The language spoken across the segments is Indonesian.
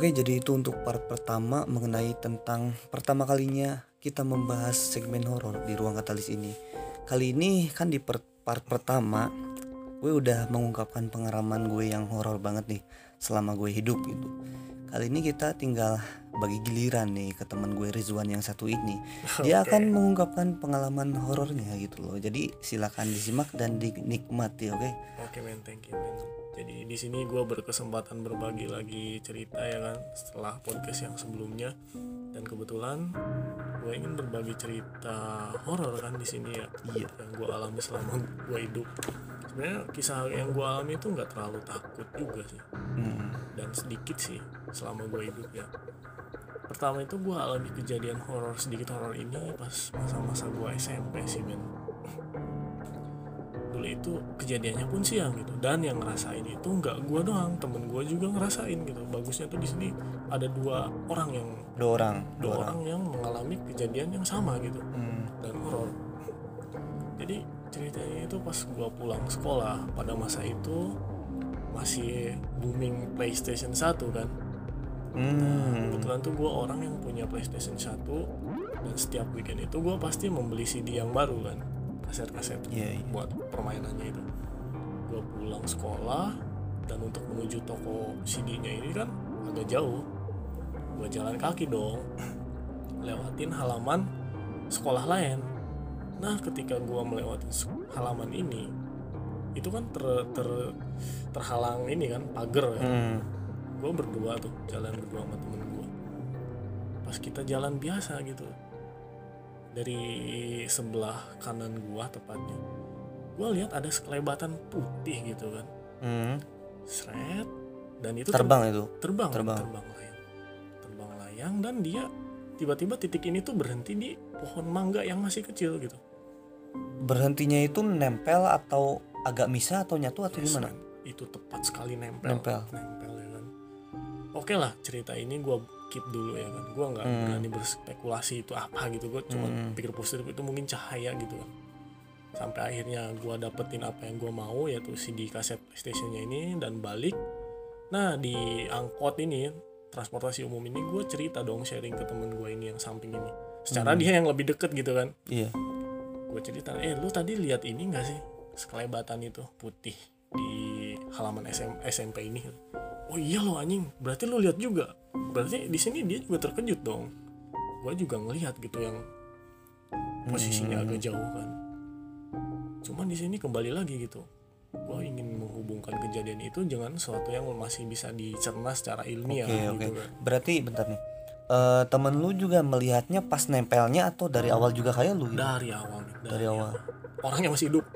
Oke, jadi itu untuk part pertama mengenai tentang pertama kalinya kita membahas segmen horor di ruang katalis ini. Kali ini kan di per- part pertama gue udah mengungkapkan pengalaman gue yang horor banget nih selama gue hidup gitu. Kali ini kita tinggal bagi giliran nih ke teman gue Rizwan yang satu ini. Dia Oke. akan mengungkapkan pengalaman horornya gitu loh. Jadi silakan disimak dan dinikmati, oke? Oke men, thank you men. Jadi di sini gue berkesempatan berbagi lagi cerita ya kan setelah podcast yang sebelumnya dan kebetulan gue ingin berbagi cerita horor kan di sini ya Iya. yang gue alami selama gue hidup. Sebenarnya kisah yang gue alami itu nggak terlalu takut juga sih Hmm. dan sedikit sih selama gue hidup ya. Pertama itu gue alami kejadian horor sedikit horor ini pas masa-masa gue SMP sih men itu kejadiannya pun siang gitu. Dan yang ngerasain itu nggak gua doang temen gua juga ngerasain gitu. Bagusnya tuh di sini ada dua orang yang Dua orang, dua orang. yang mengalami kejadian yang sama gitu. Hmm. dan horor. Jadi ceritanya itu pas gua pulang sekolah pada masa itu masih booming PlayStation 1 kan. Hmm. kebetulan tuh gue orang yang punya PlayStation 1 dan setiap weekend itu gue pasti membeli CD yang baru kan kaset-kaset Iya, iya. buat permainannya itu. Gue pulang sekolah dan untuk menuju toko CD-nya ini kan agak jauh. Gue jalan kaki dong lewatin halaman sekolah lain. Nah ketika gue melewati halaman ini itu kan ter, ter- terhalang ini kan pagar ya. Hmm. gue berdua tuh jalan berdua sama temen gue pas kita jalan biasa gitu dari sebelah kanan gua tepatnya gue lihat ada sekelebatan putih gitu kan Hmm. seret dan itu Terbang itu. terbang terbang. terbang layang terbang layang dan dia tiba-tiba titik ini tuh berhenti di pohon mangga yang masih kecil gitu Berhentinya itu nempel atau agak misah atau nyatu atau Yes, gimana? man. itu tepat sekali nempel Nempel. nempel ya kan oke lah cerita ini gua keep dulu ya kan gua nggak Hmm. berani berspekulasi itu apa gitu gua cuma Hmm. pikir positif itu mungkin cahaya gitu kan sampai akhirnya gua dapetin apa yang gua mau yaitu CD kaset PlayStationnya ini dan balik nah di angkot ini transportasi umum ini gue cerita dong sharing ke temen gue ini yang samping ini secara Hmm. dia yang lebih deket gitu kan Iya. gue cerita eh lu tadi lihat ini gak sih sekelebatan itu putih di halaman SM, SMP ini oh iya lo anjing berarti lu lihat juga berarti di sini dia juga terkejut dong gue juga ngelihat gitu yang posisinya Hmm. agak jauh kan cuman di sini kembali lagi gitu gue ingin menghubungkan kejadian itu dengan sesuatu yang masih bisa dicerna secara ilmiah Oke, oke. gitu kan Berarti bentar nih. Eh temen lu juga melihatnya pas nempelnya atau dari awal juga kayak lu gitu? dari awal nih, Dari awal. Orangnya masih hidup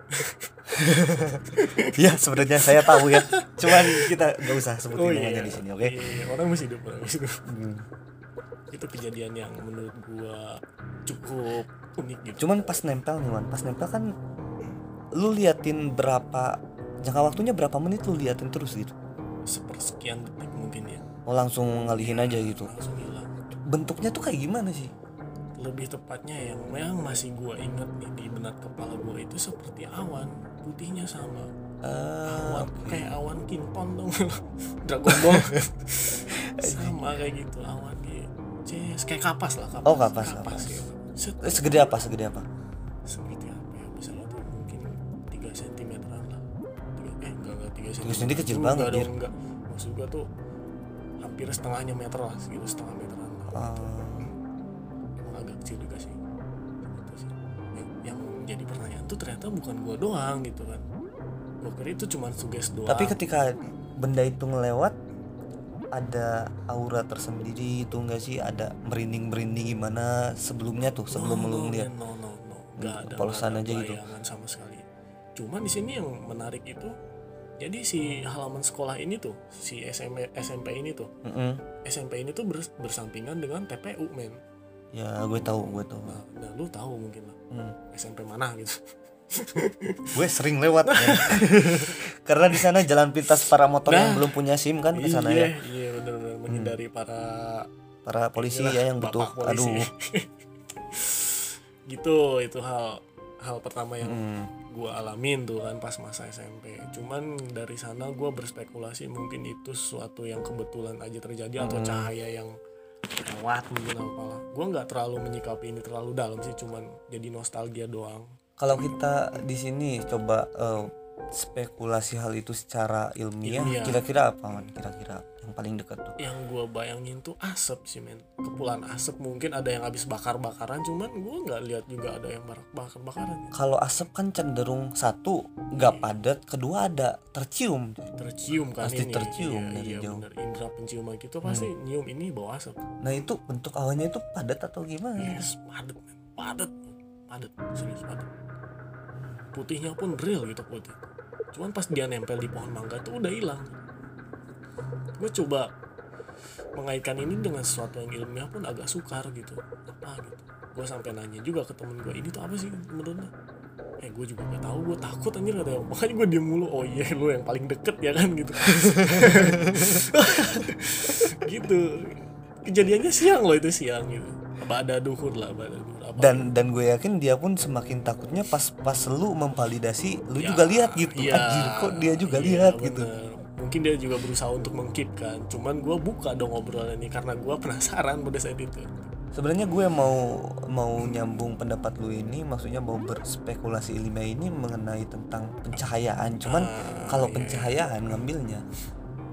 Iya, sebenarnya saya tahu ya. Cuman kita nggak usah sebutin Oh iya, di sini, oke? Iya, orang masih hidup, orang masih hidup. Hmm. Itu kejadian yang menurut gua cukup unik gitu. Cuman pas nempel nih, Man. Pas nempel kan lu liatin berapa jangka waktunya berapa menit lu liatin terus gitu. Sepersekian detik mungkin ya, Oh, langsung ngalihin aja gitu. langsung hilang. Bentuknya tuh kayak gimana sih? Lebih tepatnya yang yang masih gua ingat nih di benak kepala gua itu seperti awan, putihnya sama. Eh, Awan kayak awan kinton dong. Dragon Ball. sama kayak gitu, awan gitu. Kayak kapas lah, kapas. Oh, kapas, kapas. gitu. Set, eh, segede apa? Segede apa? seperti apa ya misalnya tuh mungkin 3 sentimeteran lah tiga, eh enggak enggak 3 Tiga sentimeter senti kecil Juga banget, Dir. enggak maksud gua tuh hampir setengahnya meter lah segitu setengah meteran lah Ah, emang agak kecil juga sih. Gitu sih. Yang, yang jadi pertanyaan tuh ternyata bukan gua doang gitu kan. Gua kira itu cuma suges doang. Tapi ketika benda itu ngelewat ada aura tersendiri itu enggak sih? Ada merinding-merinding gimana sebelumnya tuh sebelum no, lu ngeliat? no no no. Nggak ada Polosan aja gitu. sama sekali. Cuman di sini yang menarik itu jadi si halaman sekolah ini tuh si SMP SMP ini tuh Mm-mm. SMP ini tuh bers- bersampingan dengan TPU men ya gue tahu gue tahu nah, nah lu tahu mungkin lah Hmm. SMP mana gitu gue sering lewat men. karena di sana jalan pintas para motor yang Nah. belum punya sim kan ke sana iya ya iya bener-bener menghindari para para polisi inilah, ya yang butuh polisi. aduh gitu itu hal hal pertama yang Hmm. gue alamin tuh kan pas masa SMP cuman dari sana gue berspekulasi mungkin itu sesuatu yang kebetulan aja terjadi atau cahaya yang lewat mungkin apalah gue nggak terlalu menyikapi ini terlalu dalam sih cuman jadi nostalgia doang. Kalau kita di sini coba eh, spekulasi hal itu secara ilmiah, kira-kira apa man? Kira-kira yang paling dekat tuh? yang gue bayangin tuh asap sih men kepulan asap mungkin ada yang habis bakar bakaran cuman gue nggak lihat juga ada yang bakar bakaran Kalau asap kan cenderung satu nggak padat, kedua ada tercium. tercium kan Pasti ini tercium iya, dari iya jauh. Hmm. bener indera penciuman gitu pasti nyium ini bau asap Nah itu bentuk awalnya itu padat atau gimana? yes padet men padet padet serius padet putihnya pun real gitu putih cuman pas dia nempel di pohon mangga tuh udah hilang. Gue coba mengaitkan ini dengan sesuatu yang ilmiah pun agak sukar gitu. Apa gitu. Gue sampai nanya juga ke temen gue ini tuh apa sih menurut lo? Eh gue juga gak tahu gue takut anjir katanya. Makanya gue diem mulu oh iya lu yang paling deket ya kan gitu. Gitu. Kejadiannya siang loh itu siang gitu apa ada duhur lah ada duhur apa Dan dan gue yakin dia pun semakin takutnya pas pas lu memvalidasi, lu Ya, juga lihat gitu. iya, Anjir kok dia juga iya, lihat gitu. bener. mungkin dia juga berusaha untuk mengkip kan cuman gue buka dong obrolan ini karena gue penasaran pada saat itu Sebenarnya gue mau mau nyambung pendapat lu ini, maksudnya mau berspekulasi ilmiah ini mengenai tentang pencahayaan. Cuman Ah, kalau iya. pencahayaan ngambilnya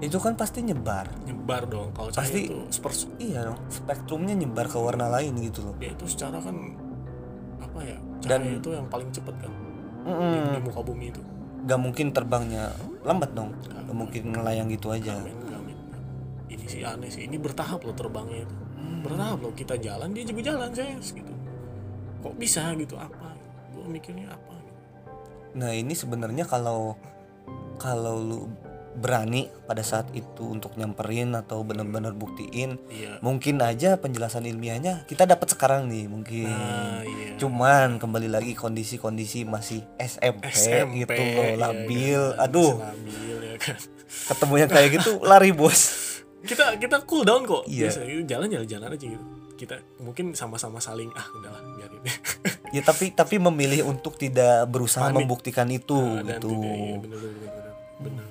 itu kan pasti nyebar. nyebar dong kalau Pasti- itu spers Iya dong, spektrumnya nyebar ke warna lain gitu loh. dia itu secara kan apa ya Dan- cahaya itu yang paling cepat kan di, Mm-mm. di muka bumi itu Gak mungkin terbangnya lambat dong. Gak mungkin ngelayang gitu aja. gamin gamin ini sih aneh sih ini bertahap loh terbangnya itu bertahap loh kita jalan dia juga jalan saya gitu kok bisa gitu apa gue mikirnya apa gitu. Nah ini sebenarnya kalau kalau lu berani pada saat itu untuk nyamperin atau benar-benar buktiin, iya mungkin aja penjelasan ilmiahnya kita dapat sekarang nih mungkin. nah iya Cuman kembali lagi kondisi-kondisi masih SMP, SMP gitu loh, iya, labil. iya, Aduh, masih labil ya kan ketemu yang kayak gitu lari bos. kita kita cool down kok Iya. biasa gitu, jalan jalan jalan aja gitu kita mungkin sama-sama saling ah udahlah biarin ya tapi tapi memilih untuk tidak berusaha Panik. membuktikan itu Nah, gitu. tidak, iya, bener bener bener bener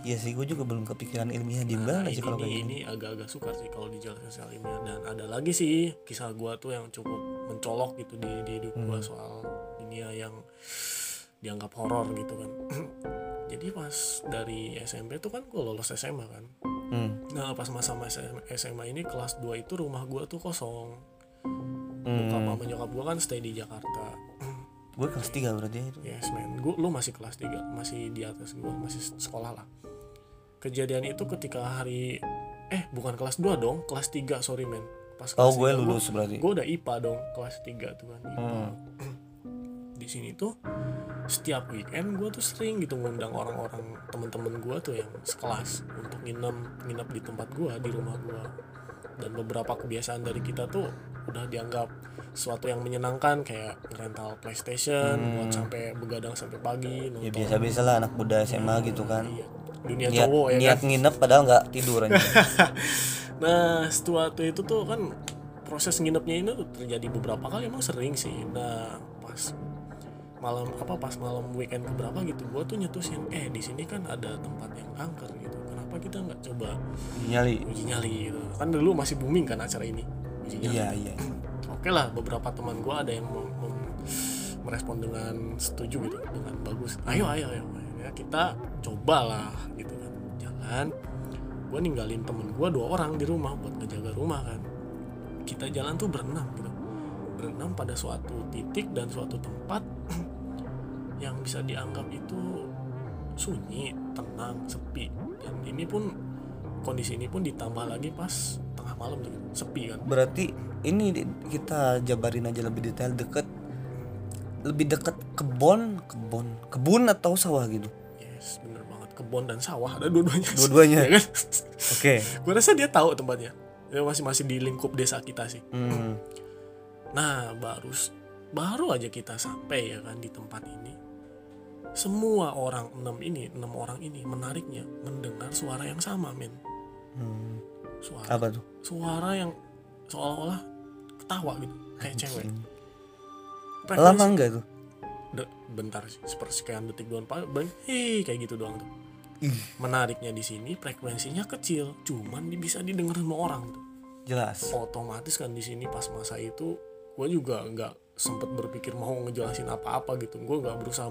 Iya sih, gue juga belum kepikiran ilmiah di Nah, mana sih kalau kayak ini, agak-agak sukar sih kalau dijelaskan secara ilmiah dan ada lagi sih kisah gua tuh yang cukup mencolok gitu di, di hidup Hmm. soal dunia yang dianggap horor gitu kan jadi pas dari SMP tuh kan gua lolos SMA kan Hmm. nah pas masa-masa SMA ini kelas 2 itu rumah gua tuh kosong Hmm. bokap sama nyokap gua kan stay di Jakarta Gue kelas 3 berarti itu. Yes man, gua, lu masih kelas 3, masih di atas gua, masih sekolah lah. Kejadian itu ketika hari eh bukan kelas 2 dong, kelas 3 sorry man. Pas Oh, kelas gue 3 gua- lulus berarti. Gue udah IPA dong, kelas 3 tuh kan. IPA. Hmm. Di sini tuh setiap weekend gue tuh sering gitu ngundang orang-orang temen-temen gue tuh yang sekelas untuk nginep nginep di tempat gue di rumah gue dan beberapa kebiasaan dari kita tuh udah dianggap sesuatu yang menyenangkan kayak rental PlayStation buat sampai begadang sampai pagi Hmm. Ya nonton biasa-biasa lah anak muda SMA gitu kan. Iya. Dunia Niat, cowok ya niat kan nginep padahal nggak tidur aja. Nah, sesuatu itu tuh kan proses nginepnya ini tuh terjadi beberapa kali emang sering sih. Nah, pas malam apa pas malam weekend keberapa gitu, gua tuh nyetusin, eh di sini kan ada tempat yang angker gitu. Kenapa kita nggak coba Nyali. uji nyali gitu? Kan dulu masih booming kan acara ini. Uji nyali. Iya, iya. Oke lah, beberapa teman gua ada yang mem- mem- merespon dengan setuju gitu, dengan bagus. Ayo, ayo, ayo. Ya, kita cobalah gitu kan. Jalan. Gue ninggalin temen gue dua orang di rumah buat ngejaga rumah kan. Kita jalan tuh berenam gitu. Berenam pada suatu titik dan suatu tempat yang bisa dianggap itu sunyi, tenang, sepi. Dan ini pun kondisi ini pun ditambah lagi pas tengah malam tuh, sepi kan. Berarti ini kita jabarin aja lebih detail deket lebih deket kebon, kebon, kebun atau sawah gitu. Yes, bener banget. Kebun dan sawah ada dua-duanya. Dua-duanya. Ya kan? Oke. Gue rasa dia tahu tempatnya. Dia masih masih di lingkup desa kita sih. Hmm. Nah, baru baru aja kita sampai ya kan di tempat ini. Semua orang enam ini, enam orang ini menariknya mendengar suara yang sama, men. Hmm. Suara Apa tuh? suara yang seolah-olah ketawa gitu, kayak cewek. Frekuensi- Lama enggak tuh? Bentar sepersekian detik doang paling paling, hei kayak gitu doang tuh. Menariknya di sini frekuensinya kecil cuman bisa didengar sama orang tuh. Jelas. Otomatis kan di sini pas masa itu gue juga nggak sempet berpikir mau ngejelasin apa-apa gitu. Gue nggak berusaha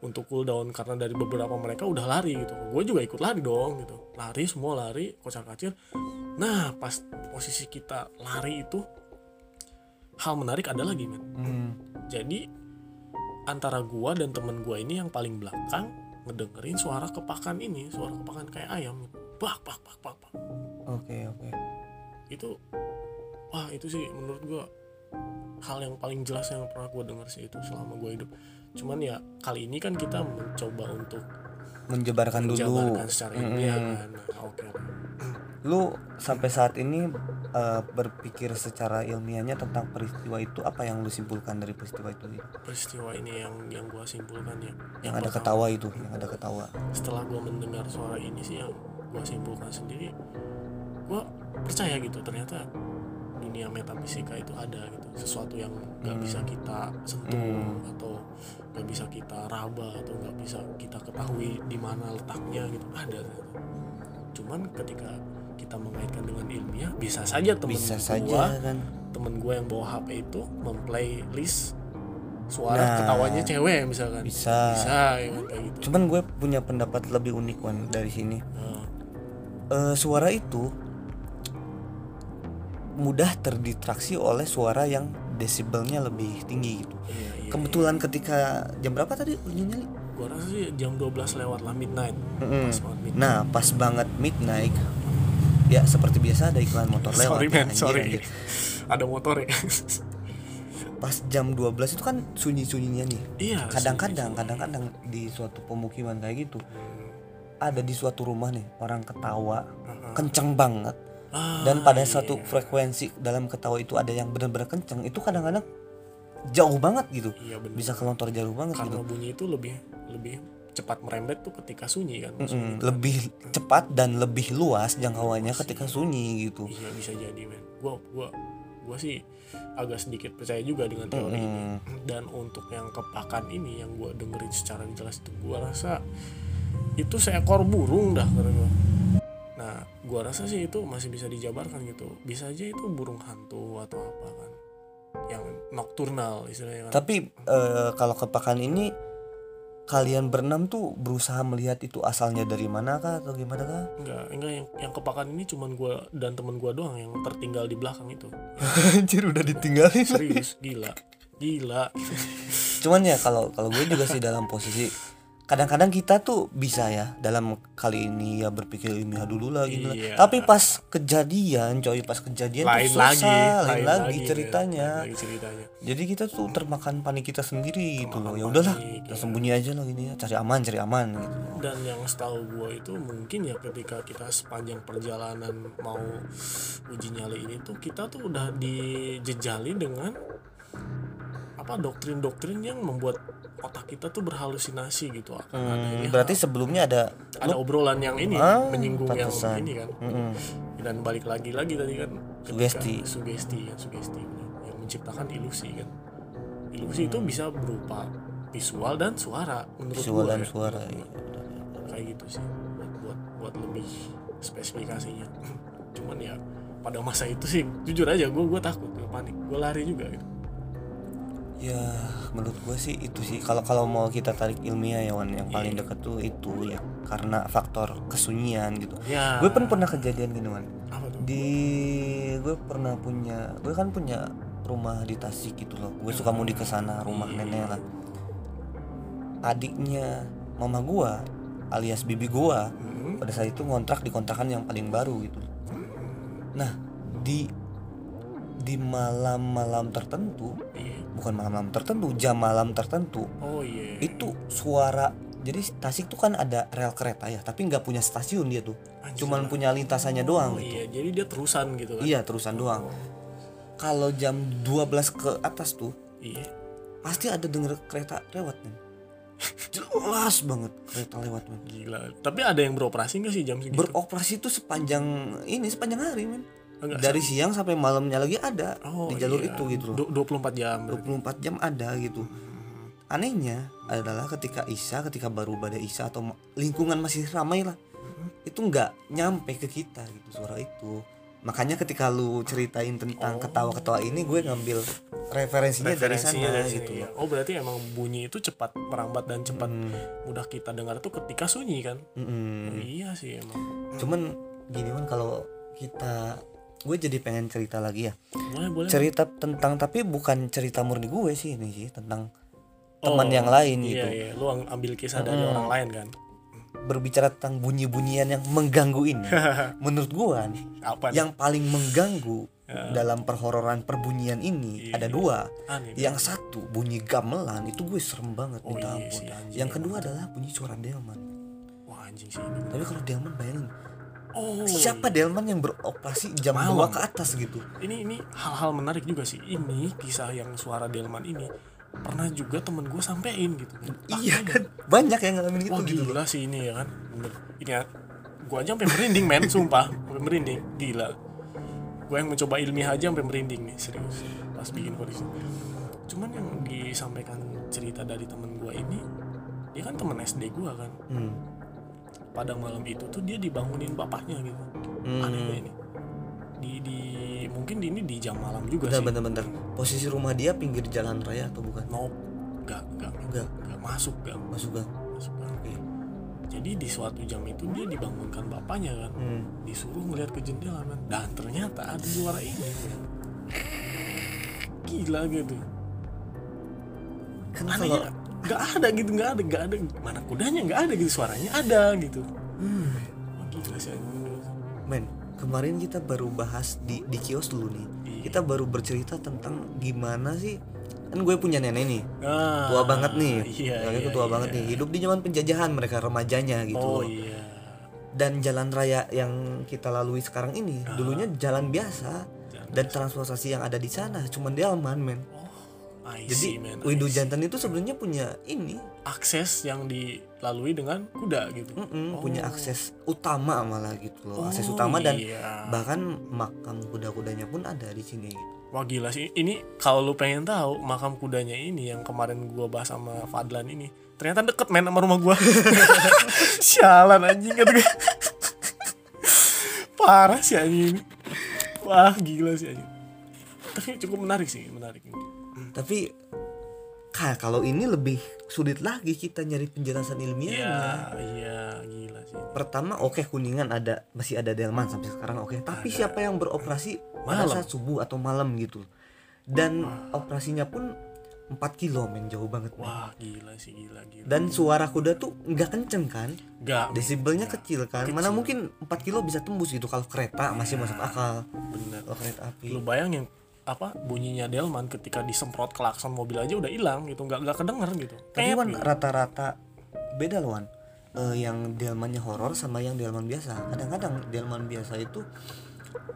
untuk cool down karena dari beberapa mereka udah lari gitu. Gue juga ikut lari dong gitu. Lari semua lari kocar kacir. Nah pas posisi kita lari itu hal menarik ada lagi men Hmm. jadi antara gua dan temen gua ini yang paling belakang ngedengerin suara kepakan ini suara kepakan kayak ayam. Bak bak bak bak bak. Oke oke. Itu wah itu sih menurut gua hal yang paling jelas yang pernah gua denger sih itu selama gua hidup. Cuman ya kali ini kan kita mencoba untuk menjebarkan dulu. menjabarkan secara ilmiah Mm-mm. kan. Nah, oke. Oke. lu sampai saat ini eh, berpikir secara ilmiahnya tentang peristiwa itu apa yang lu simpulkan dari peristiwa itu peristiwa ini yang yang gua simpulkan ya yang ada pertama, ketawa itu yang ada ketawa setelah gua mendengar suara ini sih yang gua simpulkan sendiri gua percaya gitu ternyata dunia metafisika itu ada gitu sesuatu yang nggak Hmm. bisa kita sentuh Hmm. atau nggak bisa kita raba atau nggak bisa kita ketahui di mana letaknya gitu ada ternyata. cuman ketika kita mengaitkan dengan ilmiah bisa saja temen bisa gua saja kan temen gue yang bawa HP itu memplaylist suara Nah, ketawanya cewek misalkan bisa. bisa ya kan kayak gitu cuman gue punya pendapat lebih unik Wan dari sini Nah, Eh, suara itu mudah terdistraksi oleh suara yang desibelnya lebih tinggi gitu iya, iya, kebetulan ketika jam berapa tadi lu nyali Gua rasa sih jam 12 lewat lah midnight. Mm-mm. Pas banget midnight. Nah, pas banget midnight. Ya, seperti biasa ada iklan motor lewat. sorry man, anjir, sorry. anjir. Ada motor ya. Pas jam 12 itu kan sunyi-sunyinya nih. iya. Kadang-kadang, kadang-kadang di suatu pemukiman kayak gitu ada di suatu rumah nih orang ketawa kenceng banget Ah, dan pada iya. satu frekuensi dalam ketawa itu ada yang benar-benar kenceng itu kadang-kadang jauh banget gitu Iya bisa kelontor jauh banget Karena gitu bunyi itu lebih lebih cepat merembet tuh ketika sunyi kan. Mm-mm, lebih cepat dan lebih luas jangkauannya ketika sunyi gitu Iya bisa jadi men. Gua gua gua sih agak sedikit percaya juga dengan teori ini. Mm. Dan untuk yang kepakan ini yang gua dengerin secara jelas itu gua rasa itu seekor burung dah kata gua. Nah, gua rasa sih itu masih bisa dijabarkan gitu. Bisa aja itu burung hantu atau apa kan. Yang nocturnal istilahnya kan. tapi eh, kalau kepakan ini kalian berenam tuh berusaha melihat itu asalnya dari mana kah atau gimana kah Enggak, enggak yang yang kepakan ini cuman gua dan temen gua doang yang tertinggal di belakang itu. anjir udah ditinggalin Serius, gila. Gila. cuman ya kalau kalau gue juga sih dalam posisi kadang-kadang kita tuh bisa ya dalam kali ini ya berpikir ilmiah dulu lah lah. Iya. tapi pas kejadian coy pas kejadian lain tuh lagi, susah lain, lagi men. ceritanya Lain lagi ceritanya. jadi kita tuh termakan panik kita sendiri gitu loh Termakan ya udahlah panik, kita sembunyi aja lah gini ya cari aman cari aman gitu dan yang setahu gue itu mungkin ya ketika kita sepanjang perjalanan mau uji nyali ini tuh kita tuh udah dijejali dengan apa doktrin-doktrin yang membuat otak kita tuh berhalusinasi gitu akan adanya Hmm, berarti sebelumnya ada ada obrolan yang ini Ah, menyinggung yang pantesan. ini kan Mm-mm. dan balik lagi lagi tadi kan Sugesti. sugesti kan sugesti yang menciptakan ilusi kan ilusi itu bisa berupa visual dan suara menurut visual gua dan ya. suara ya. kayak gitu sih buat buat buat lebih spesifikasinya cuman ya pada masa itu sih jujur aja gue gue takut gue panik gue lari juga gitu Ya, menurut gue sih itu sih. Kalau kalau mau kita tarik ilmiah ya, Wan, yang paling Iya. deket tuh itu ya, karena faktor kesunyian gitu. ya Gue pun pernah kejadian gini, Wan. Di gue pernah punya, gue kan punya rumah di Tasik gitu loh. Gue suka mudik ke sana, rumah Iya. nenek lah. Adiknya mama gua alias bibi gua Hmm. pada saat itu ngontrak di kontrakan yang paling baru gitu. Nah, di di malam-malam tertentu Iya. Bukan malam-malam tertentu jam malam tertentu. Oh iya. Itu suara jadi Tasik tuh kan ada rel kereta ya tapi nggak punya stasiun dia tuh. Anjir. Cuman punya lintasannya doang oh gitu. iya jadi dia terusan gitu kan? Iya terusan doang. Kalau jam 12 ke atas tuh iya. pasti ada denger kereta lewat men. Jelas banget kereta lewat men. Gila. Tapi ada yang beroperasi nggak sih jam segitu? Beroperasi tuh sepanjang ini sepanjang hari men Enggak, dari siang sampai malamnya lagi ada Oh, di jalur iya. itu gitu loh Du- 24 jam berarti. 24 jam ada gitu anehnya adalah ketika Isa ketika baru badai Isa atau lingkungan masih ramai lah itu nggak nyampe ke kita gitu suara itu makanya ketika lu ceritain tentang Oh. ketawa-ketawa ini gue ngambil referensinya, dari Referensinya sana dari gitu ya. oh berarti emang bunyi itu cepat merambat dan cepat Hmm, mudah kita dengar itu ketika sunyi kan mm-mm. Oh, iya sih emang cuman gini man kalau kita gue jadi pengen cerita lagi ya. Boleh boleh. Cerita tentang tapi bukan cerita murni gue sih ini sih tentang Oh, teman yang lain iya, gitu. iya. Lu ambil kisah dari Mm. orang lain kan? Berbicara tentang bunyi-bunyian yang mengganggu ini. Menurut gua nih apa nih? yang paling mengganggu Ya. dalam perhororan perbunyian ini Iya. ada dua. Aneh, yang satu bunyi gamelan itu gue serem banget. Oh iya anjing. Yang kedua adalah bunyi suara delman. Wah anjing sih ini. Tapi kalau delman bayangin oh. Siapa delman yang beroperasi jam Malam. 2 ke atas gitu? Ini ini hal-hal menarik juga sih. Ini kisah yang suara delman ini pernah juga temen gue sampein gitu. Iya kan? Banyak yang ngalamin itu Wah gitu. loh gila sih ini ya kan? Bener. Ini ya Gue aja sampai merinding men. Sumpah Sampai merinding. Gila. Gue yang mencoba ilmiah aja sampai merinding nih Serius. Pas bikin podcast Cuman yang disampaikan cerita dari temen gue ini Dia kan temen SD gue kan. Hmm. Pada malam itu tuh dia dibangunin bapaknya gitu Hmm. Aneh gak ini di, di Mungkin ini di jam malam juga Bentar, sih bentar, bentar. Posisi rumah dia pinggir jalan raya atau bukan? Nope Gak Gak Enggak, Gak masuk Gak masuk gang. Masuk gak. Oke. Jadi di suatu jam itu dia dibangunkan bapaknya kan Hmm. disuruh ngeliat ke jendela kan dan ternyata ada suara ini gila gitu Kan kalau anehnya nggak ada gitu nggak ada nggak ada mana kudanya nggak ada gitu suaranya ada gitu Hmm. Wah, gila sih anjing. Men, kemarin kita baru bahas di di kios dulu nih. Iya. Kita baru bercerita tentang gimana sih kan gue punya nenek nih Ah, tua banget nih iya, Neneknya iya, tua iya. banget nih hidup di zaman penjajahan mereka remajanya gitu oh iya dan jalan raya yang kita lalui sekarang ini dulunya jalan biasa Ah. Jalan dan transportasi yang ada di sana cuman delman men oh I jadi see, man, I Widu see. Jantan itu sebenarnya punya ini akses yang dilalui dengan kuda gitu mm-mm, punya akses utama malah gitu loh akses Oh, utama dan iya. bahkan makam kuda-kudanya pun ada di sini gitu. Wah gila sih ini kalau lu pengen tahu makam kudanya ini yang kemarin gua bahas sama Fadlan ini ternyata deket men sama rumah gua. Sialan anjing kata gue. Parah sih anjing ini. Wah gila sih anjing. Tapi cukup menarik sih, menarik. Tapi kalau ini lebih sulit lagi kita nyari penjelasan Iya, ilmiahnya. iya gila sih. Pertama, oke kuningan ada masih ada delman sampai sekarang oke. Tapi siapa yang beroperasi pada Malam. saat subuh atau malam gitu? Dan operasinya pun 4 kilo men jauh banget. men. Wah gila sih gila gila. Dan suara kuda tuh nggak kenceng kan? Gak Desibelnya kecil kan? Mana mungkin 4 kilo bisa tembus gitu kalau kereta masih masuk akal. bener. Kalau kereta api. Lu bayangin apa bunyinya delman ketika disemprot klakson mobil aja udah hilang gitu nggak nggak kedenger gitu Tapi Wan gitu. rata-rata beda loh Wan. Eh, yang delmannya horor sama yang delman biasa. Kadang-kadang delman biasa itu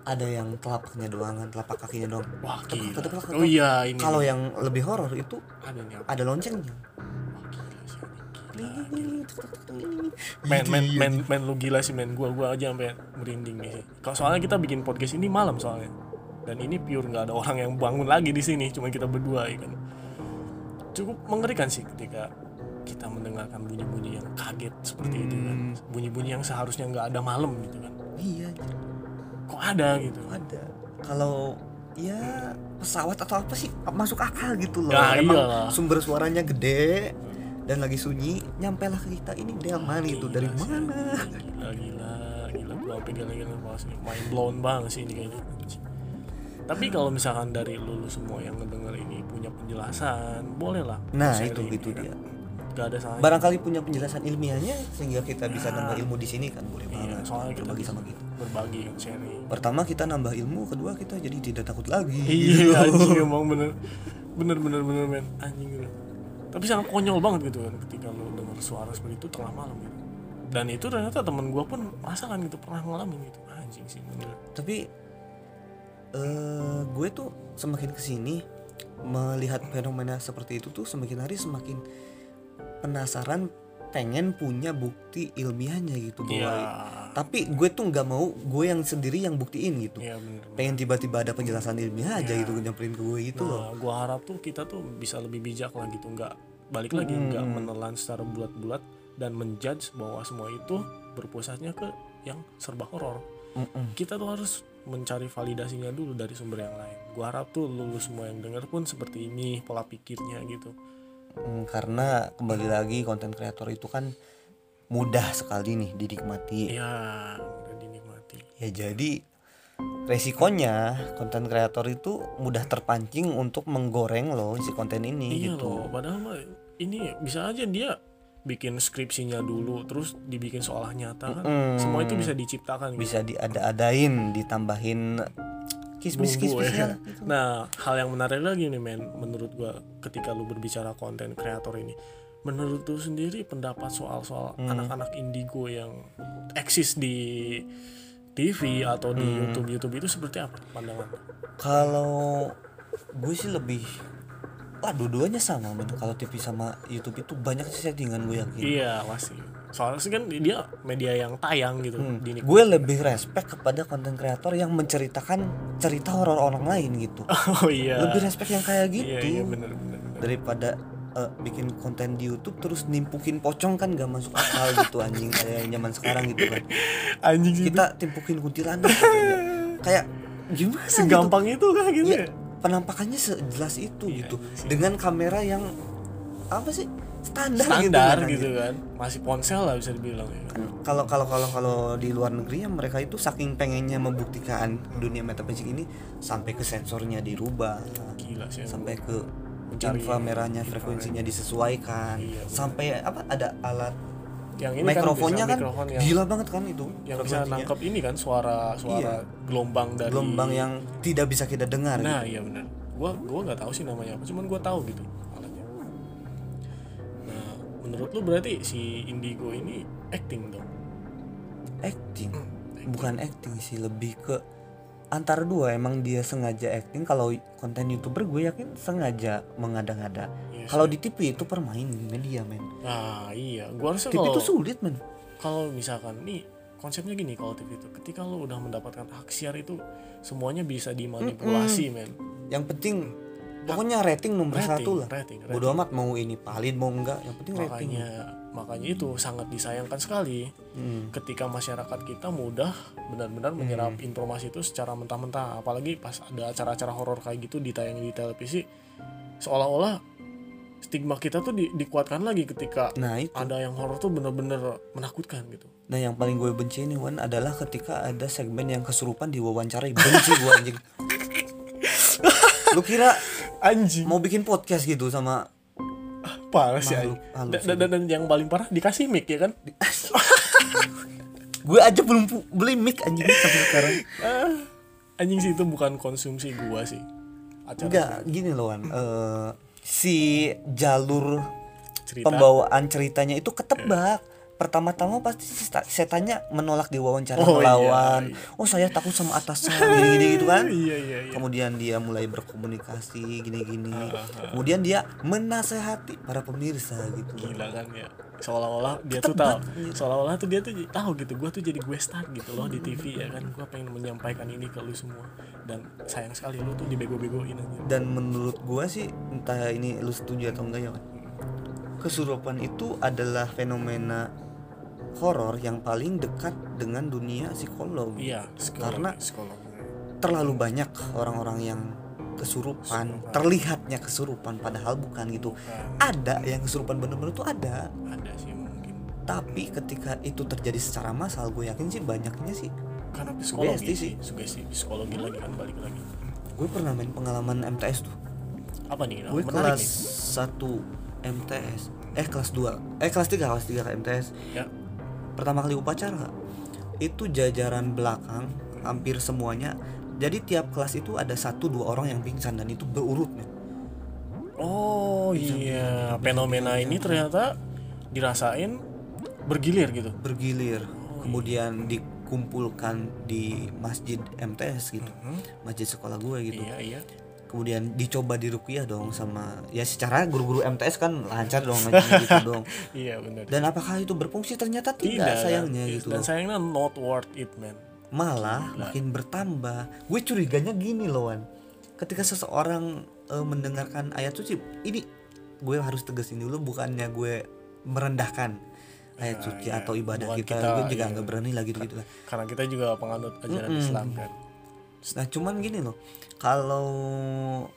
ada yang telapaknya doang kan, telapak kakinya doang. wah gila oh iya ini Kalau yang lebih horor itu ada ada loncengnya. men men men men lu gila sih men gua gua aja sampai merinding nih kalau soalnya kita bikin podcast ini malam soalnya dan ini pure nggak ada orang yang bangun lagi di sini cuma kita berdua ya kan. Cukup mengerikan sih ketika kita mendengarkan bunyi-bunyi yang kaget seperti itu kan. Bunyi-bunyi yang seharusnya nggak ada malam gitu kan. Iya, kok ada gitu? Ada. Kalau ya pesawat atau apa sih masuk akal gitu loh. Ya, Emang iyalah. sumber suaranya gede dan lagi sunyi, nyampe lah ke kita ini delman itu dari mana? gila gila gila. Gua bahas ini mind blown banget sih ini kayaknya tapi kalau misalkan dari lu, lu semua yang ngedenger ini punya penjelasan boleh lah Nah, itu itu ya. kan? dia. gak ada salahnya. Barangkali punya penjelasan ilmiahnya sehingga kita bisa nambah ilmu di sini kan boleh Iya, banget. soalnya kita berbagi sama kita. berbagi kan sharing pertama kita nambah ilmu kedua kita jadi tidak takut lagi. Iya anjing emang bener. Bener bener bener men. Anjing gitu tapi sangat konyol banget gitu kan ketika lu denger suara seperti itu tengah malam gitu. Dan itu ternyata temen gua pun merasakan gitu pernah ngalamin gitu. Anjing sih bener. Tapi eh gue tuh semakin ke sini melihat fenomena seperti itu tuh semakin hari semakin penasaran pengen punya bukti ilmiahnya gitu bahwa iya. Tapi gue tuh nggak mau gue yang sendiri yang buktiin gitu. Iya bener pengen tiba-tiba ada penjelasan ilmiah aja gitu nyamperin ke gue gitu loh. Nah, gua harap tuh kita tuh bisa lebih bijak lah gitu, nggak balik lagi nggak menelan secara bulat-bulat dan menjudge bahwa semua itu berpusatnya ke yang serba horor. Mm-mm. kita tuh harus mencari validasinya dulu dari sumber yang lain. Gua harap tuh lu semua yang denger pun seperti ini pola pikirnya gitu. Mm, karena kembali lagi konten kreator itu kan mudah sekali nih dinikmati. Ya udah dinikmati. Ya jadi resikonya konten kreator itu mudah terpancing untuk menggoreng loh si konten ini iya gitu. loh padahal mah ini bisa aja dia bikin skripsinya dulu terus dibikin seolah nyata kan Mm. semua itu bisa diciptakan gitu. bisa diada-adain ditambahin kismis-kismisnya Bumbu, ya. Nah, hal yang menarik lagi nih men, menurut gua ketika lu berbicara konten kreator ini, menurut lu sendiri pendapat soal-soal Hmm. anak-anak indigo yang eksis di TV atau di Hmm. YouTube YouTube itu seperti apa pandangan? kalau gue sih lebih wah dua-duanya sama men kalau TV sama YouTube itu banyak sih settingan gue yakin Iya pasti. Soalnya sih kan dia media yang tayang gitu di gue lebih respect kepada konten kreator yang menceritakan cerita horor orang lain gitu Oh iya. lebih respect yang kayak gitu Iya iya bener bener. bener. daripada eh, bikin konten di YouTube terus nimpukin pocong kan gak masuk akal gitu anjing kayak zaman sekarang gitu kan Anjing kita timpukin kuntilanak gitu, ya. kayak gimana gitu Segampang itu kan gitu Iya, ya. Penampakannya sejelas itu Iya, gitu iya sih. dengan kamera yang apa sih standar, Standar kan, gitu anjing. kan. Masih ponsel lah bisa dibilang ya. Kan kalau kalau kalau kalau di luar negeri ya mereka itu saking pengennya membuktikan dunia metafisik ini sampai ke sensornya dirubah Gila sih. sampai ke infra merahnya frekuensinya disesuaikan Iya, sampai apa ada alat yang ini mikrofonnya kan, kan, bisa mikrofon yang gila banget kan itu. yang bisa nangkep ini kan suara suara Iya. gelombang dari gelombang yang tidak bisa kita dengar nah gitu. iya benar. Gua gua nggak tahu sih namanya apa cuman gua tahu gitu alatnya. Nah menurut lu berarti si Indigo ini acting dong? Acting? Hmm, bukan acting sih lebih ke antara dua emang dia sengaja acting kalau konten youtuber gue yakin sengaja mengada-ngada. Iya kalau di TV itu permain media men. Nah iya. Gua harusnya TV itu sulit men. kalau misalkan nih konsepnya gini kalau TV itu. Ketika lu udah mendapatkan hak siar itu semuanya bisa dimanipulasi men. Yang penting pokoknya rating nomor Rating, satu lah. rating, rating. bodo amat mau ini valid mau enggak yang penting rating makanya itu sangat disayangkan sekali. Hmm. ketika masyarakat kita mudah benar-benar menyerap informasi itu secara mentah-mentah. Apalagi pas ada acara-acara horor kayak gitu ditayang di televisi seolah-olah stigma kita tuh di- dikuatkan lagi ketika nah itu. ada yang horor tuh bener-bener menakutkan gitu. Nah yang paling gue benci nih Wan adalah ketika ada segmen yang kesurupan diwawancarai. Benci gue anjing. Lu kira anjing. mau bikin podcast gitu sama parah sih dan, dan, dan yang paling parah dikasih mic ya kan? Gue aja belum beli mic anjing sampai sekarang. Ah, anjing sih itu bukan konsumsi gua sih. Acara enggak gini loh Wan. Eh, si jalur cerita. pembawaan ceritanya itu ketebak pertama-tama pasti seta- setannya menolak diwawancara Oh, iya, melawan. oh saya takut sama atasan gini-gini gitu kan. Iya iya iya. Kemudian dia mulai berkomunikasi gini-gini. Kemudian dia menasehati para pemirsa gitu. Gila kan ya. Seolah-olah dia tuh tahu. Seolah-olah tuh dia tuh tahu gitu gue tuh jadi gue star gitu loh di TV ya kan. Gue pengen menyampaikan ini ke lu semua. Dan sayang sekali lu tuh dibego-begoin aja. Dan menurut gua sih entah ini lu setuju atau enggak ya Wan. kesurupan itu adalah fenomena horor yang paling dekat dengan dunia psikologi iya psikologi, Karena- psikologi terlalu banyak orang-orang yang kesurupan terlihatnya kesurupan padahal bukan gitu. Ada yang kesurupan bener-bener tuh ada. Ada sih mungkin. Tapi ketika itu terjadi secara massal gue yakin sih banyaknya sih. Karena psikologi Sugesti sih. sugesti psikologi lagi kan balik lagi. Gue pernah main pengalaman MTS tuh. Apa nih? Gue kelas nih. 1 MTS eh kelas 2 eh kelas 3 kelas 3 ke MTS ya pertama kali upacara itu jajaran belakang hampir semuanya. Jadi tiap kelas itu ada satu dua orang yang pingsan dan itu berurut men. oh iya. fenomena ini ternyata dirasain bergilir gitu? Bergilir. Kemudian dikumpulkan di masjid MTS gitu. Masjid sekolah gue gitu. Iya iya kemudian dicoba diruqyah dong sama ya secara guru-guru MTS kan lancar dong ngajinya gitu dong iya benar dan apakah itu berfungsi ternyata tidak, kan? sayangnya Iya, gitu dan loh. sayangnya not worth it man malah makin bertambah gue curiganya gini loh Wan ketika seseorang eh, mendengarkan ayat suci ini gue harus tegesin dulu bukannya gue merendahkan ayat Ya, suci ya. atau ibadah Bukan kita, kita, gue juga iya. nggak berani lagi gitu gitu karena kita juga penganut ajaran Mm-mm. Islam kan nah cuman gini loh. Kalau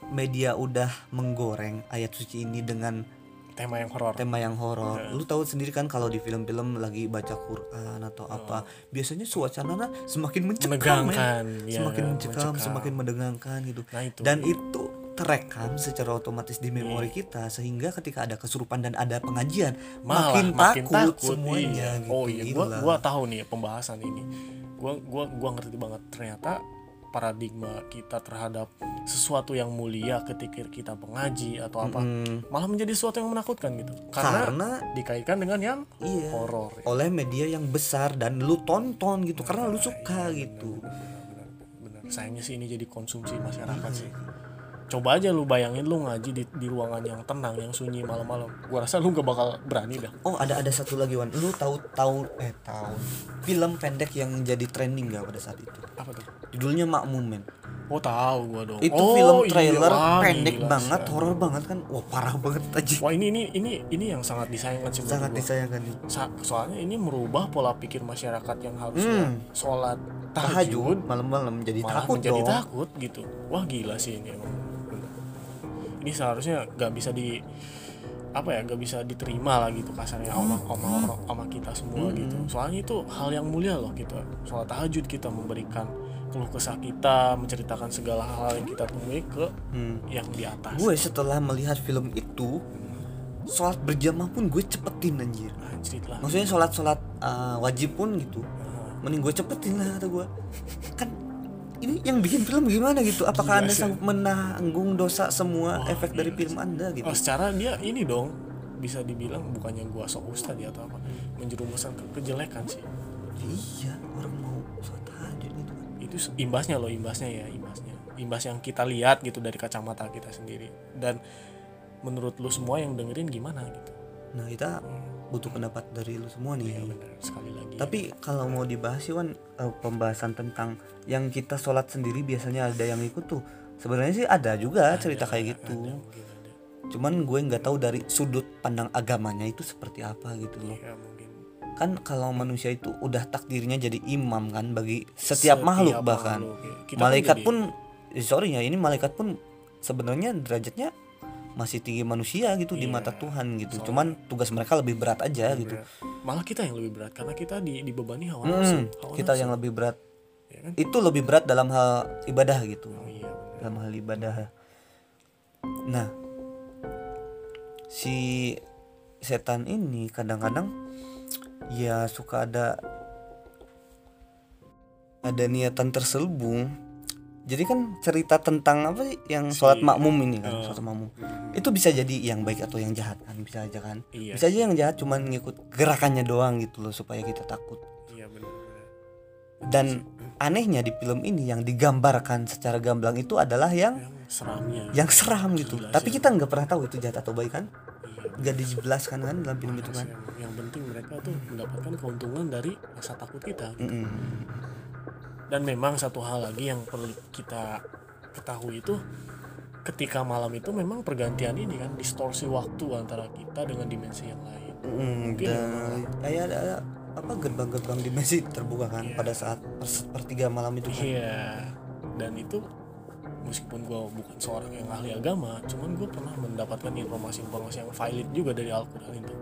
media udah menggoreng ayat suci ini dengan tema yang horor. tema yang horor Ya. lu tahu sendiri kan kalau di film-film lagi baca Quran atau apa biasanya suasananya semakin mencekam ya, semakin mencekam, mencekam. semakin menegangkan gitu. Nah itu. Dan itu terekam secara otomatis di memori kita sehingga ketika ada kesurupan dan ada pengajian malah makin, makin, takut, takut, semuanya iya. gitu oh iya gua gua tahu nih ya pembahasan ini. Gua gua gua ngerti banget. Ternyata paradigma kita terhadap sesuatu yang mulia ketika kita mengaji atau apa Mm, malah menjadi sesuatu yang menakutkan gitu. Karena, karena dikaitkan dengan yang iya. horor ya. oleh media yang besar dan lu tonton gitu karena lu suka gitu. benar, benar. sayangnya sih ini jadi konsumsi masyarakat sih coba aja lu bayangin lu ngaji di, di ruangan yang tenang yang sunyi malam-malam. Gua rasa lu gak bakal berani dah. Oh ada ada satu lagi Wan. Lu tahu tahu eh tahu. Film pendek yang jadi trending gak pada saat itu? Apa tuh? Judulnya Makmum men. Oh tahu gua dong. Itu oh, film iya. trailer Wah, pendek gila, banget horor banget kan. Wah parah banget aja wah ini ini ini ini yang sangat disayangkan sih sangat gua. disayangkan nih. Sa- soalnya ini merubah pola pikir masyarakat yang harusnya Hmm. sholat tahajud malam-malam jadi malah takut menjadi dong. takut gitu. Wah gila sih ini emang. Ini seharusnya nggak bisa di apa ya nggak bisa diterima lah gitu kasarnya sama sama orang sama kita semua gitu. Soalnya itu hal yang mulia loh kita sholat tahajud kita memberikan keluh kesah kita menceritakan segala hal yang kita temui ke Hmm. yang di atas. Gue setelah melihat film itu sholat berjamaah pun gue cepetin anjir. Anjir lah. Maksudnya sholat sholat uh, wajib pun gitu mending gue cepetin lah kata gue. Kan ini yang bikin film gimana gitu? Apakah Gila anda sanggup menanggung dosa semua Wah, efek dari film anda gitu? Oh, secara dia ini dong bisa dibilang bukannya gua sok ustad ya atau apa menjerumuskan ke kejelekan sih. Iya orang mau tahajud gitu kan. Itu imbasnya loh imbasnya ya imbasnya. Imbas yang kita lihat gitu dari kacamata kita sendiri. Dan menurut lu semua yang dengerin gimana gitu? Nah kita butuh pendapat dari lu semua nih. Ya benar. Sekali lagi. Tapi kalau mau dibahas sih Wan eh, pembahasan tentang yang kita sholat sendiri biasanya ada yang ikut tuh. Sebenarnya sih ada juga cerita kayak gitu. ada, mungkin ada. Cuman gue nggak tahu dari sudut pandang agamanya itu seperti apa gitu loh. Ya mungkin. Kan kalau manusia itu udah takdirnya jadi imam kan bagi setiap, makhluk bahkan. makhluk, ya. Kita kan malaikat jadi- pun sorry ya ini malaikat pun sebenarnya derajatnya masih tinggi manusia gitu di Iya, mata Tuhan gitu. soalnya- cuman tugas mereka lebih berat aja gitu. berat. malah kita yang lebih berat karena kita di, dibebani hawa Hmm, nafsu hawa kita nafsu. yang lebih berat. Ya kan? Itu lebih berat dalam hal ibadah gitu. Oh iya dalam hal ibadah. Nah si setan ini kadang-kadang ya suka ada ada niatan terselubung jadi kan cerita tentang apa sih? Yang Si- sholat makmum ini kan Oh. sholat makmum. Itu bisa jadi yang baik atau yang jahat kan bisa aja kan. Iya bisa aja yang jahat cuman ngikut gerakannya doang gitu loh supaya kita takut. Iya benar dan anehnya di film ini yang digambarkan secara gamblang itu adalah yang yang seramnya. yang seram gitu. Gila tapi sih. kita nggak pernah tahu itu jahat atau baik kan? Iya. Nggak dijelaskan kan dalam film itu kan? yang, yang penting mereka tuh mendapatkan keuntungan dari rasa takut kita. Gitu. Mm-mm. Dan memang satu hal lagi yang perlu kita ketahui itu ketika malam itu memang pergantian ini kan distorsi waktu antara kita dengan dimensi yang lain. Mm, Mungkin dan kayak ada, ada apa gerbang-gerbang dimensi terbuka kan Iya. pada saat per- sepertiga malam itu kan. Iya. Dan itu meskipun gue bukan seorang yang ahli agama cuman gue pernah mendapatkan informasi-informasi yang valid juga dari Al-Quran itu.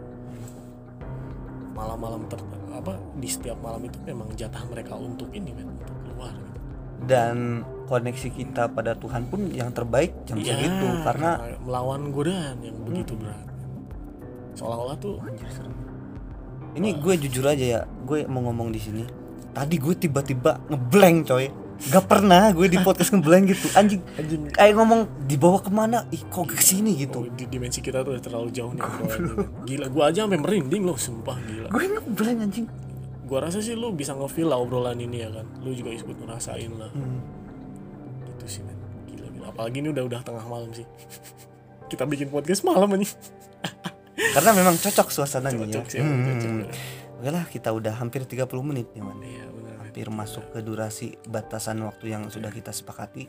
Malam-malam ter apa di setiap malam itu memang jatah mereka untuk ini men untuk keluar gitu. dan koneksi kita pada Tuhan pun yang terbaik jam Iya, segitu karena melawan godaan yang begitu berat. Seolah-olah tuh Anjir, serem. ini gue jujur aja ya gue mau ngomong di sini. Tadi gue tiba-tiba ngeblank coy. Gak pernah gue di podcast ngeblank gitu. Anjing anjing. kayak ngomong dibawa ke mana? Ih kok ke sini gitu? Oh, di dimensi kita tuh udah terlalu jauh nih gila gua aja sampai merinding loh sumpah gila. Gue ngeblank anjing gua rasa sih lu bisa ngefeel lah obrolan ini ya kan. Lu juga ikut ngerasain lah. Hmm. gitu sih men. Gila gila. Apalagi ini udah udah tengah malam sih. Kita bikin podcast malam aja karena memang cocok suasananya. Ya cocok sih Hmm. cocok Oke lah kita udah hampir 30 menit nih man iya benar hampir masuk ke durasi batasan waktu yang sudah kita sepakati.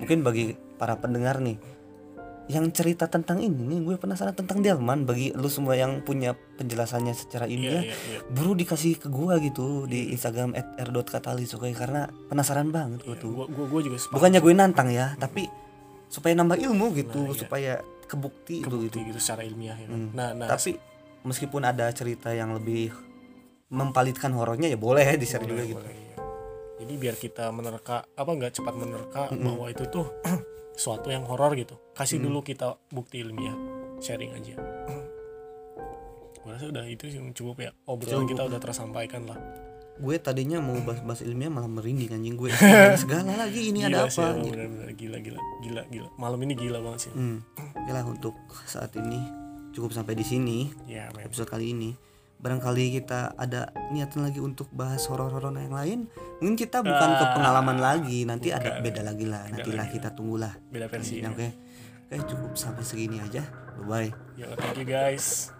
Mungkin bagi para pendengar nih yang cerita tentang ini nih gue penasaran tentang Delman bagi lu semua yang punya penjelasannya secara iya ilmiah iya iya buru dikasih ke gua gitu di Instagram @r.katalis oke karena penasaran banget gua tuh gua gua, gua juga bukannya gue nantang ya tapi supaya nambah ilmu gitu Nah, iya. supaya kebukti, itu kebukti gitu gitu secara ilmiah ya. Hmm. nah nah tapi meskipun ada cerita yang lebih mempalitkan horornya ya boleh ya di share juga boleh, gitu boleh, iya. jadi biar kita menerka apa nggak cepat menerka bahwa itu tuh suatu yang horor gitu. Kasih dulu kita bukti ilmiah sharing aja. Gue rasa udah itu sih cukup ya. Obrolan kita udah tersampaikan lah. Gue tadinya mau bahas-bahas ilmiah malah merinding anjing. Gue segala lagi ini ada Gila sih, apa? emang gitu. bener-bener gila gila gila gila. Malam ini gila banget sih. Hmm. Oke lah untuk saat ini cukup sampai di sini. Ya episode kali ini barangkali kita ada niatan lagi untuk bahas horor-horor yang lain mungkin kita bukan ke pengalaman lagi nanti ada beda lagi lah nantilah kita tunggulah. Beda versi. Oke oke cukup sampai segini aja. Bye bye ya thank you guys